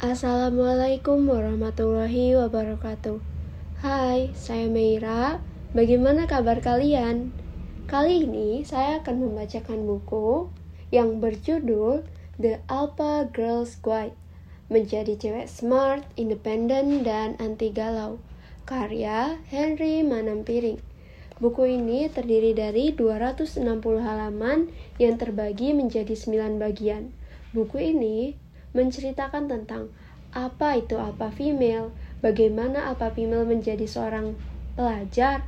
Assalamualaikum warahmatullahi wabarakatuh. Hai, saya Meira. Bagaimana kabar kalian? Kali ini saya akan membacakan buku yang berjudul The Alpha Girls Guide. Menjadi cewek smart, independen, dan anti galau. Karya Henry Manampiring. Buku ini terdiri dari 260 halaman yang terbagi menjadi 9 bagian. Buku ini menceritakan tentang apa itu alpha female, bagaimana alpha female menjadi seorang pelajar,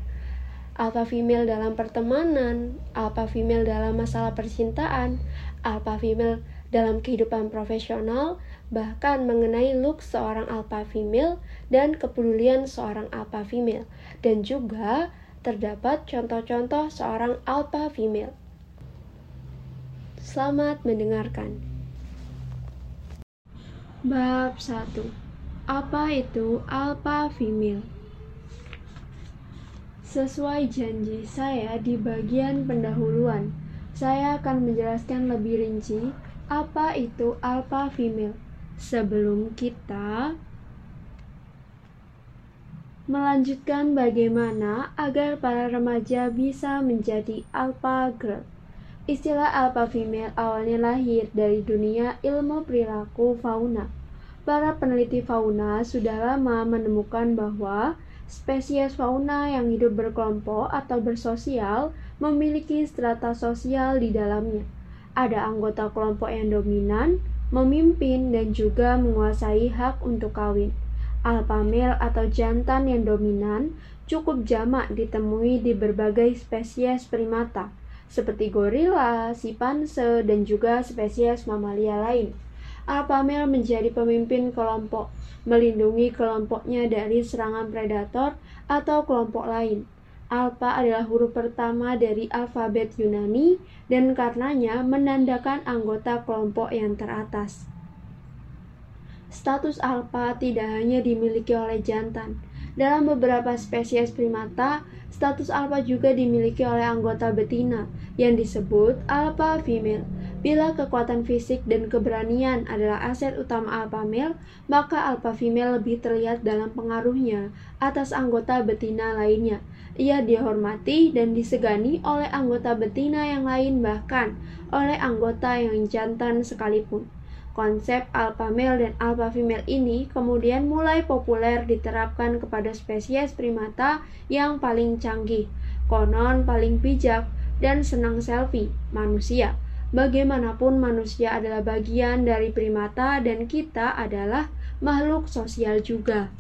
alpha female dalam pertemanan, alpha female dalam masalah percintaan, alpha female dalam kehidupan profesional, bahkan mengenai look seorang alpha female dan kepedulian seorang alpha female, dan juga terdapat contoh-contoh seorang alpha female. Selamat mendengarkan. Bab 1. Apa itu alpha female? Sesuai janji saya di bagian pendahuluan, saya akan menjelaskan lebih rinci apa itu alpha female. Sebelum kita melanjutkan bagaimana agar para remaja bisa menjadi alpha girl. Istilah alpha female awalnya lahir dari dunia ilmu perilaku fauna. Para peneliti fauna sudah lama menemukan bahwa spesies fauna yang hidup berkelompok atau bersosial memiliki strata sosial di dalamnya. Ada anggota kelompok yang dominan, memimpin, dan juga menguasai hak untuk kawin. Alpha male atau jantan yang dominan cukup jamak ditemui di berbagai spesies primata seperti gorila, simpanse, dan juga spesies mamalia lain. Alpha male menjadi pemimpin kelompok, melindungi kelompoknya dari serangan predator atau kelompok lain. Alpha adalah huruf pertama dari alfabet Yunani dan karenanya menandakan anggota kelompok yang teratas. Status alpha tidak hanya dimiliki oleh jantan. Dalam beberapa spesies primata, status alpha juga dimiliki oleh anggota betina yang disebut alpha female. Bila kekuatan fisik dan keberanian adalah aset utama alpha male, maka alpha female lebih terlihat dalam pengaruhnya atas anggota betina lainnya. Ia dihormati dan disegani oleh anggota betina yang lain bahkan oleh anggota yang jantan sekalipun. Konsep alpha male dan alpha female ini kemudian mulai populer diterapkan kepada spesies primata yang paling canggih, konon paling bijak, dan senang selfie, manusia. Bagaimanapun manusia adalah bagian dari primata dan kita adalah makhluk sosial juga.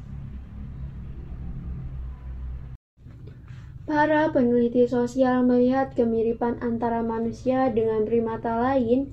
Para peneliti sosial melihat kemiripan antara manusia dengan primata lain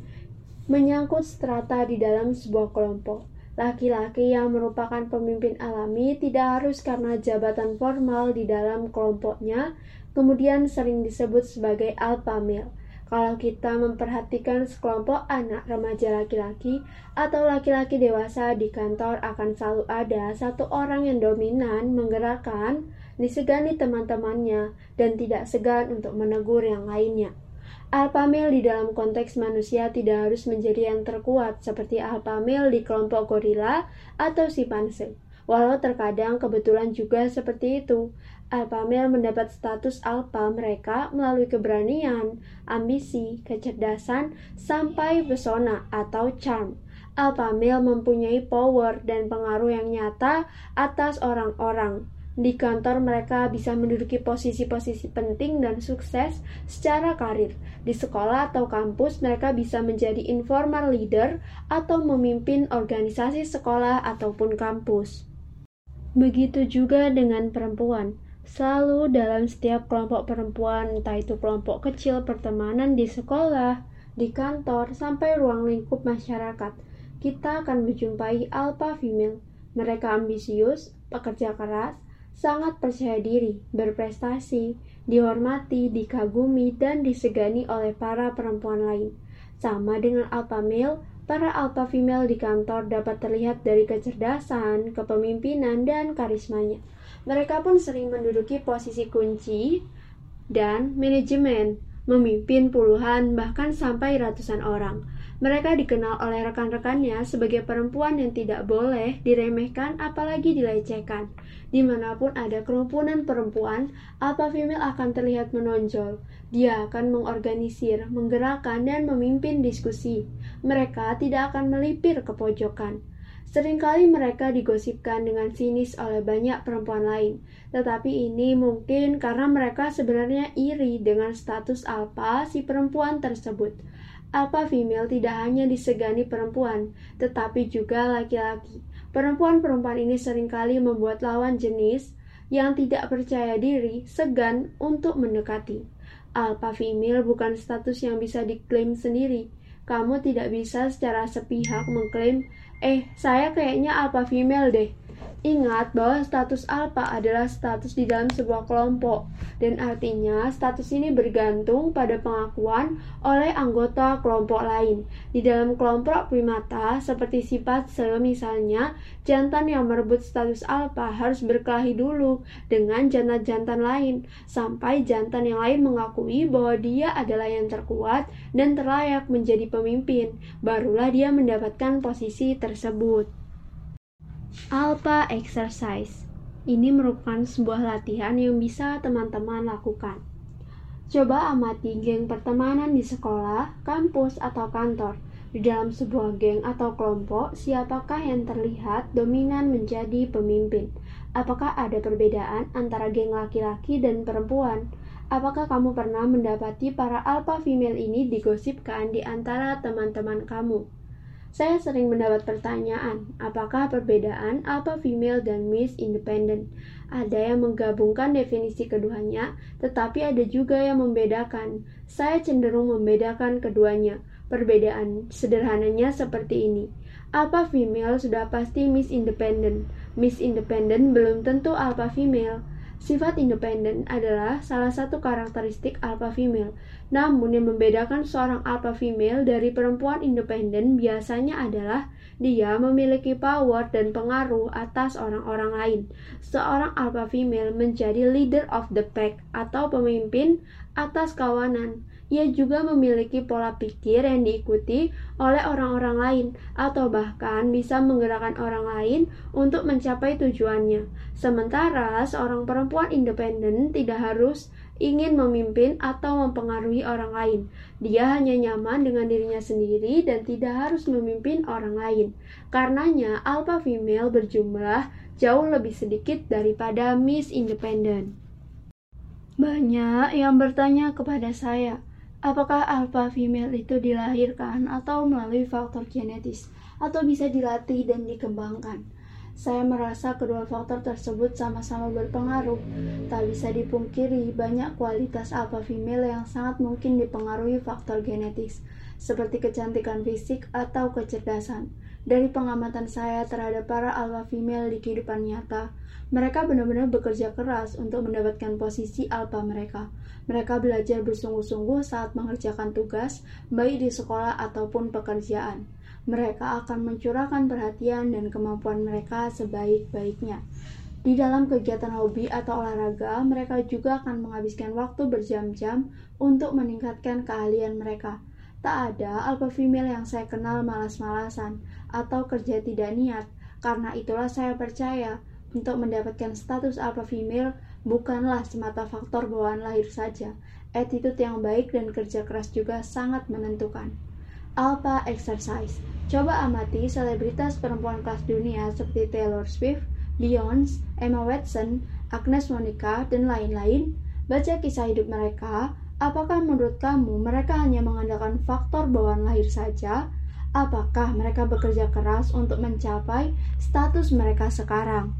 menyangkut strata di dalam sebuah kelompok. Laki-laki yang merupakan pemimpin alami tidak harus karena jabatan formal di dalam kelompoknya, kemudian sering disebut sebagai alpha male. Kalau kita memperhatikan sekelompok anak remaja laki-laki atau laki-laki dewasa di kantor akan selalu ada satu orang yang dominan menggerakkan, disegani teman-temannya, dan tidak segan untuk menegur yang lainnya. Alpha male di dalam konteks manusia tidak harus menjadi yang terkuat seperti alpha male di kelompok gorila atau simpanse. Walau terkadang kebetulan juga seperti itu. Alpha male mendapat status alpha mereka melalui keberanian, ambisi, kecerdasan, sampai pesona atau charm. Alpha male mempunyai power dan pengaruh yang nyata atas orang-orang. Di kantor mereka bisa menduduki posisi-posisi penting dan sukses secara karir. Di sekolah atau kampus mereka bisa menjadi informal leader atau memimpin organisasi sekolah ataupun kampus. Begitu juga dengan perempuan. Selalu dalam setiap kelompok perempuan, entah itu kelompok kecil pertemanan di sekolah, di kantor, sampai ruang lingkup masyarakat, kita akan menjumpai alpha female. Mereka ambisius, pekerja keras, sangat percaya diri, berprestasi, dihormati, dikagumi, dan disegani oleh para perempuan lain. Sama dengan alpha male, para alpha female di kantor dapat terlihat dari kecerdasan, kepemimpinan, dan karismanya. Mereka pun sering menduduki posisi kunci dan manajemen, memimpin puluhan bahkan sampai ratusan orang. Mereka dikenal oleh rekan-rekannya sebagai perempuan yang tidak boleh diremehkan apalagi dilecehkan. Di mana pun ada kerumunan perempuan, alpha female akan terlihat menonjol. Dia akan mengorganisir, menggerakkan, dan memimpin diskusi. Mereka tidak akan melipir ke pojokan. Seringkali mereka digosipkan dengan sinis oleh banyak perempuan lain, tetapi ini mungkin karena mereka sebenarnya iri dengan status alpha si perempuan tersebut. Alpha female tidak hanya disegani perempuan, tetapi juga laki-laki. Perempuan-perempuan ini sering kali membuat lawan jenis yang tidak percaya diri segan untuk mendekati. Alpha female bukan status yang bisa diklaim sendiri. Kamu tidak bisa secara sepihak mengklaim, eh saya kayaknya alpha female deh. Ingat bahwa status alpha adalah status di dalam sebuah kelompok, dan artinya status ini bergantung pada pengakuan oleh anggota kelompok lain. Di dalam kelompok primata, seperti sifat se misalnya, jantan yang merebut status alpha harus berkelahi dulu dengan jantan-jantan lain, sampai jantan yang lain mengakui bahwa dia adalah yang terkuat dan terlayak menjadi pemimpin, barulah dia mendapatkan posisi tersebut. Alpha Exercise Ini merupakan sebuah latihan yang bisa teman-teman lakukan. Coba amati geng pertemanan di sekolah, kampus, atau kantor. Di dalam sebuah geng atau kelompok, siapakah yang terlihat dominan menjadi pemimpin? Apakah ada perbedaan antara geng laki-laki dan perempuan? Apakah kamu pernah mendapati para alpha female ini digosipkan di antara teman-teman kamu? Saya sering mendapat pertanyaan, apakah perbedaan alpha female dan Miss Independent? Ada yang menggabungkan definisi keduanya, tetapi ada juga yang membedakan. Saya cenderung membedakan keduanya. Perbedaan sederhananya seperti ini. Alpha female sudah pasti Miss Independent. Miss Independent belum tentu alpha female. Sifat independen adalah salah satu karakteristik alpha female. Namun yang membedakan seorang alpha female dari perempuan independen biasanya adalah dia memiliki power dan pengaruh atas orang-orang lain. Seorang alpha female menjadi leader of the pack atau pemimpin atas kawanan. Ia juga memiliki pola pikir yang diikuti oleh orang-orang lain, atau bahkan bisa menggerakkan orang lain untuk mencapai tujuannya. Sementara seorang perempuan independen tidak harus ingin memimpin atau mempengaruhi orang lain. Dia hanya nyaman dengan dirinya sendiri dan tidak harus memimpin orang lain. Karenanya, alpha female berjumlah jauh lebih sedikit daripada Miss Independent. Banyak yang bertanya kepada saya, Apakah alpha female itu dilahirkan atau melalui faktor genetis atau bisa dilatih dan dikembangkan? Saya merasa kedua faktor tersebut sama-sama berpengaruh. Tak bisa dipungkiri banyak kualitas alpha female yang sangat mungkin dipengaruhi faktor genetis, seperti kecantikan fisik atau kecerdasan. Dari pengamatan saya terhadap para alpha female di kehidupan nyata, mereka benar-benar bekerja keras untuk mendapatkan posisi alpha mereka. Mereka belajar bersungguh-sungguh saat mengerjakan tugas, baik di sekolah ataupun pekerjaan. Mereka akan mencurahkan perhatian dan kemampuan mereka sebaik-baiknya. Di dalam kegiatan hobi atau olahraga, mereka juga akan menghabiskan waktu berjam-jam untuk meningkatkan keahlian mereka. Tak ada alpha female yang saya kenal malas-malasan atau kerja tidak niat. Karena itulah saya percaya untuk mendapatkan status alpha female bukanlah semata faktor bawaan lahir saja. Attitude yang baik dan kerja keras juga sangat menentukan. Alpha Exercise Coba amati selebritas perempuan kelas dunia seperti Taylor Swift, Beyonce, Emma Watson, Agnes Monica, dan lain-lain. Baca kisah hidup mereka, apakah menurut kamu mereka hanya mengandalkan faktor bawaan lahir saja? Apakah mereka bekerja keras untuk mencapai status mereka sekarang?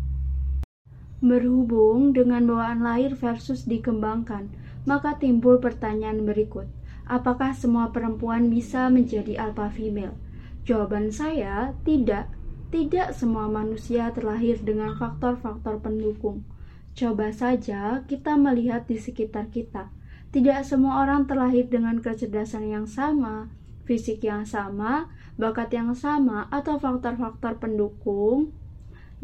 Berhubung dengan bawaan lahir versus dikembangkan, maka timbul pertanyaan berikut. Apakah semua perempuan bisa menjadi alpha female? Jawaban saya, tidak. Tidak semua manusia terlahir dengan faktor-faktor pendukung. Coba saja kita melihat di sekitar kita. Tidak semua orang terlahir dengan kecerdasan yang sama, fisik yang sama, bakat yang sama, atau faktor-faktor pendukung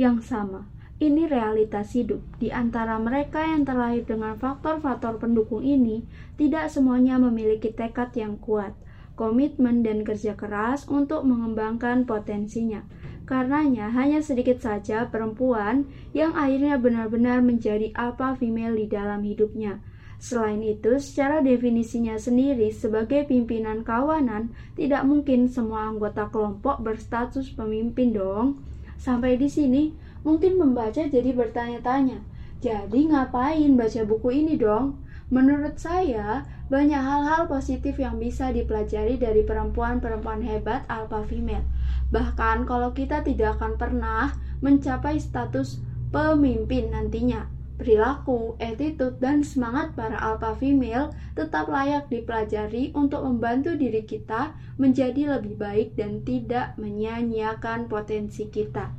yang sama. Ini realitas hidup. Di antara mereka yang terlahir dengan faktor-faktor pendukung ini, tidak semuanya memiliki tekad yang kuat. komitmen, dan kerja keras untuk mengembangkan potensinya. Karenanya, hanya sedikit saja perempuan yang akhirnya benar-benar menjadi alpha female di dalam hidupnya. Selain itu, secara definisinya sendiri sebagai pimpinan kawanan, tidak mungkin semua anggota kelompok berstatus pemimpin dong. Sampai di sini, mungkin membaca jadi bertanya-tanya, jadi ngapain baca buku ini dong? Menurut saya, banyak hal-hal positif yang bisa dipelajari dari perempuan-perempuan hebat alpha female. Bahkan kalau kita tidak akan pernah mencapai status pemimpin nantinya, perilaku, attitude, dan semangat para alpha female tetap layak dipelajari untuk membantu diri kita menjadi lebih baik dan tidak menyia-nyiakan potensi kita.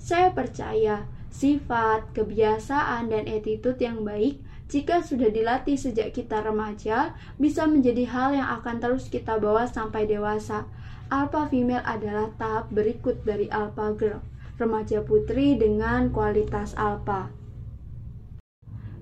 Saya percaya sifat, kebiasaan, dan attitude yang baik jika sudah dilatih sejak kita remaja, bisa menjadi hal yang akan terus kita bawa sampai dewasa. Alpha female adalah tahap berikut dari alpha girl, remaja putri dengan kualitas alpha.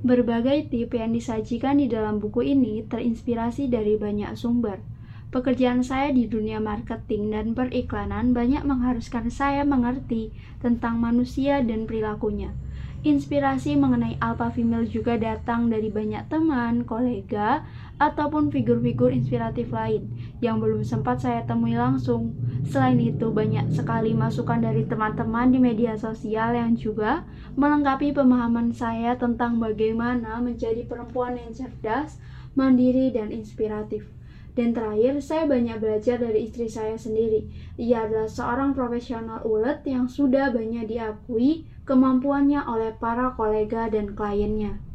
Berbagai tip yang disajikan di dalam buku ini terinspirasi dari banyak sumber. Pekerjaan saya di dunia marketing dan periklanan banyak mengharuskan saya mengerti tentang manusia dan perilakunya. Inspirasi mengenai alpha female juga datang dari banyak teman, kolega, ataupun figur-figur inspiratif lain yang belum sempat saya temui langsung. Selain itu, banyak sekali masukan dari teman-teman di media sosial yang juga melengkapi pemahaman saya tentang bagaimana menjadi perempuan yang cerdas, mandiri, dan inspiratif. Dan terakhir, saya banyak belajar dari istri saya sendiri. Ia adalah seorang profesional ulet yang sudah banyak diakui kemampuannya oleh para kolega dan kliennya.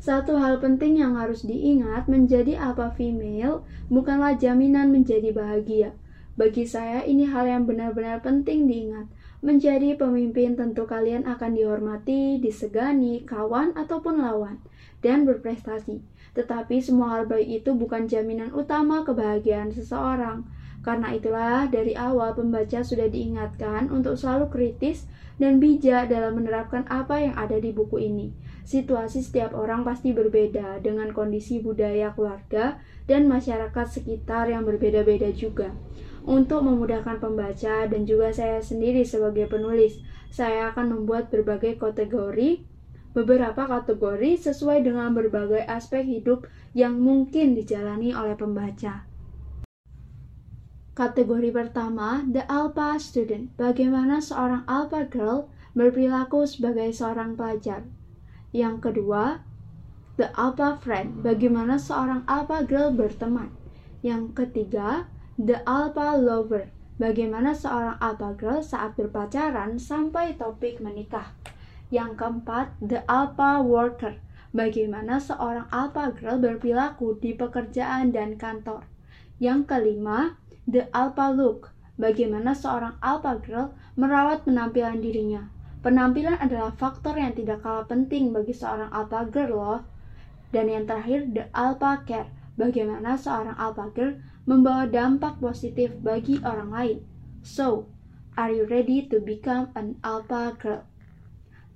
Satu hal penting yang harus diingat, menjadi apa female bukanlah jaminan menjadi bahagia. Bagi saya, ini hal yang benar-benar penting diingat. Menjadi pemimpin tentu kalian akan dihormati, disegani, kawan ataupun lawan, dan berprestasi. Tetapi semua hal baik itu bukan jaminan utama kebahagiaan seseorang. Karena itulah dari awal pembaca sudah diingatkan untuk selalu kritis dan bijak dalam menerapkan apa yang ada di buku ini. Situasi setiap orang pasti berbeda dengan kondisi budaya keluarga dan masyarakat sekitar yang berbeda-beda juga. Untuk memudahkan pembaca dan juga saya sendiri sebagai penulis, saya akan membuat berbagai kategori beberapa kategori sesuai dengan berbagai aspek hidup yang mungkin dijalani oleh pembaca. Kategori pertama, The Alpha Student. Bagaimana seorang Alpha Girl berperilaku sebagai seorang pelajar. Yang kedua, The Alpha Friend. Bagaimana seorang Alpha Girl berteman. Yang ketiga, The Alpha Lover. Bagaimana seorang Alpha Girl saat berpacaran sampai topik menikah. Yang keempat, The Alpha Worker. Bagaimana seorang Alpha Girl berperilaku di pekerjaan dan kantor. Yang kelima, The Alpha Look, bagaimana seorang Alpha Girl merawat penampilan dirinya. Penampilan adalah faktor yang tidak kalah penting bagi seorang Alpha Girl loh. Dan yang terakhir, The Alpha Care, bagaimana seorang Alpha Girl membawa dampak positif bagi orang lain. So, are you ready to become an Alpha Girl?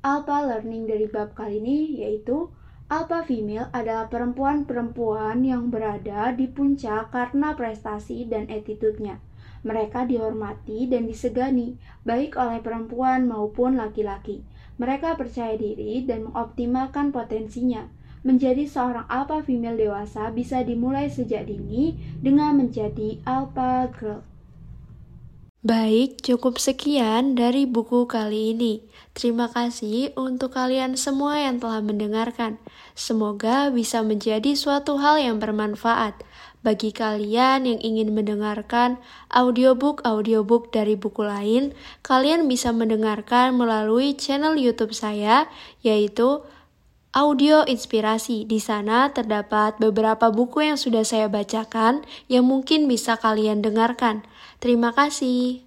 Alpha Learning dari bab kali ini yaitu Alpha female adalah perempuan-perempuan yang berada di puncak karena prestasi dan attitude-nya. Mereka dihormati dan disegani, baik oleh perempuan maupun laki-laki. Mereka percaya diri dan mengoptimalkan potensinya. Menjadi seorang alpha female dewasa bisa dimulai sejak dini dengan menjadi alpha girl. Baik, cukup sekian dari buku kali ini. Terima kasih untuk kalian semua yang telah mendengarkan. Semoga bisa menjadi suatu hal yang bermanfaat. Bagi kalian yang ingin mendengarkan audiobook-audiobook dari buku lain, kalian bisa mendengarkan melalui channel YouTube saya, yaitu Audio Inspirasi. Di sana terdapat beberapa buku yang sudah saya bacakan yang mungkin bisa kalian dengarkan. Terima kasih.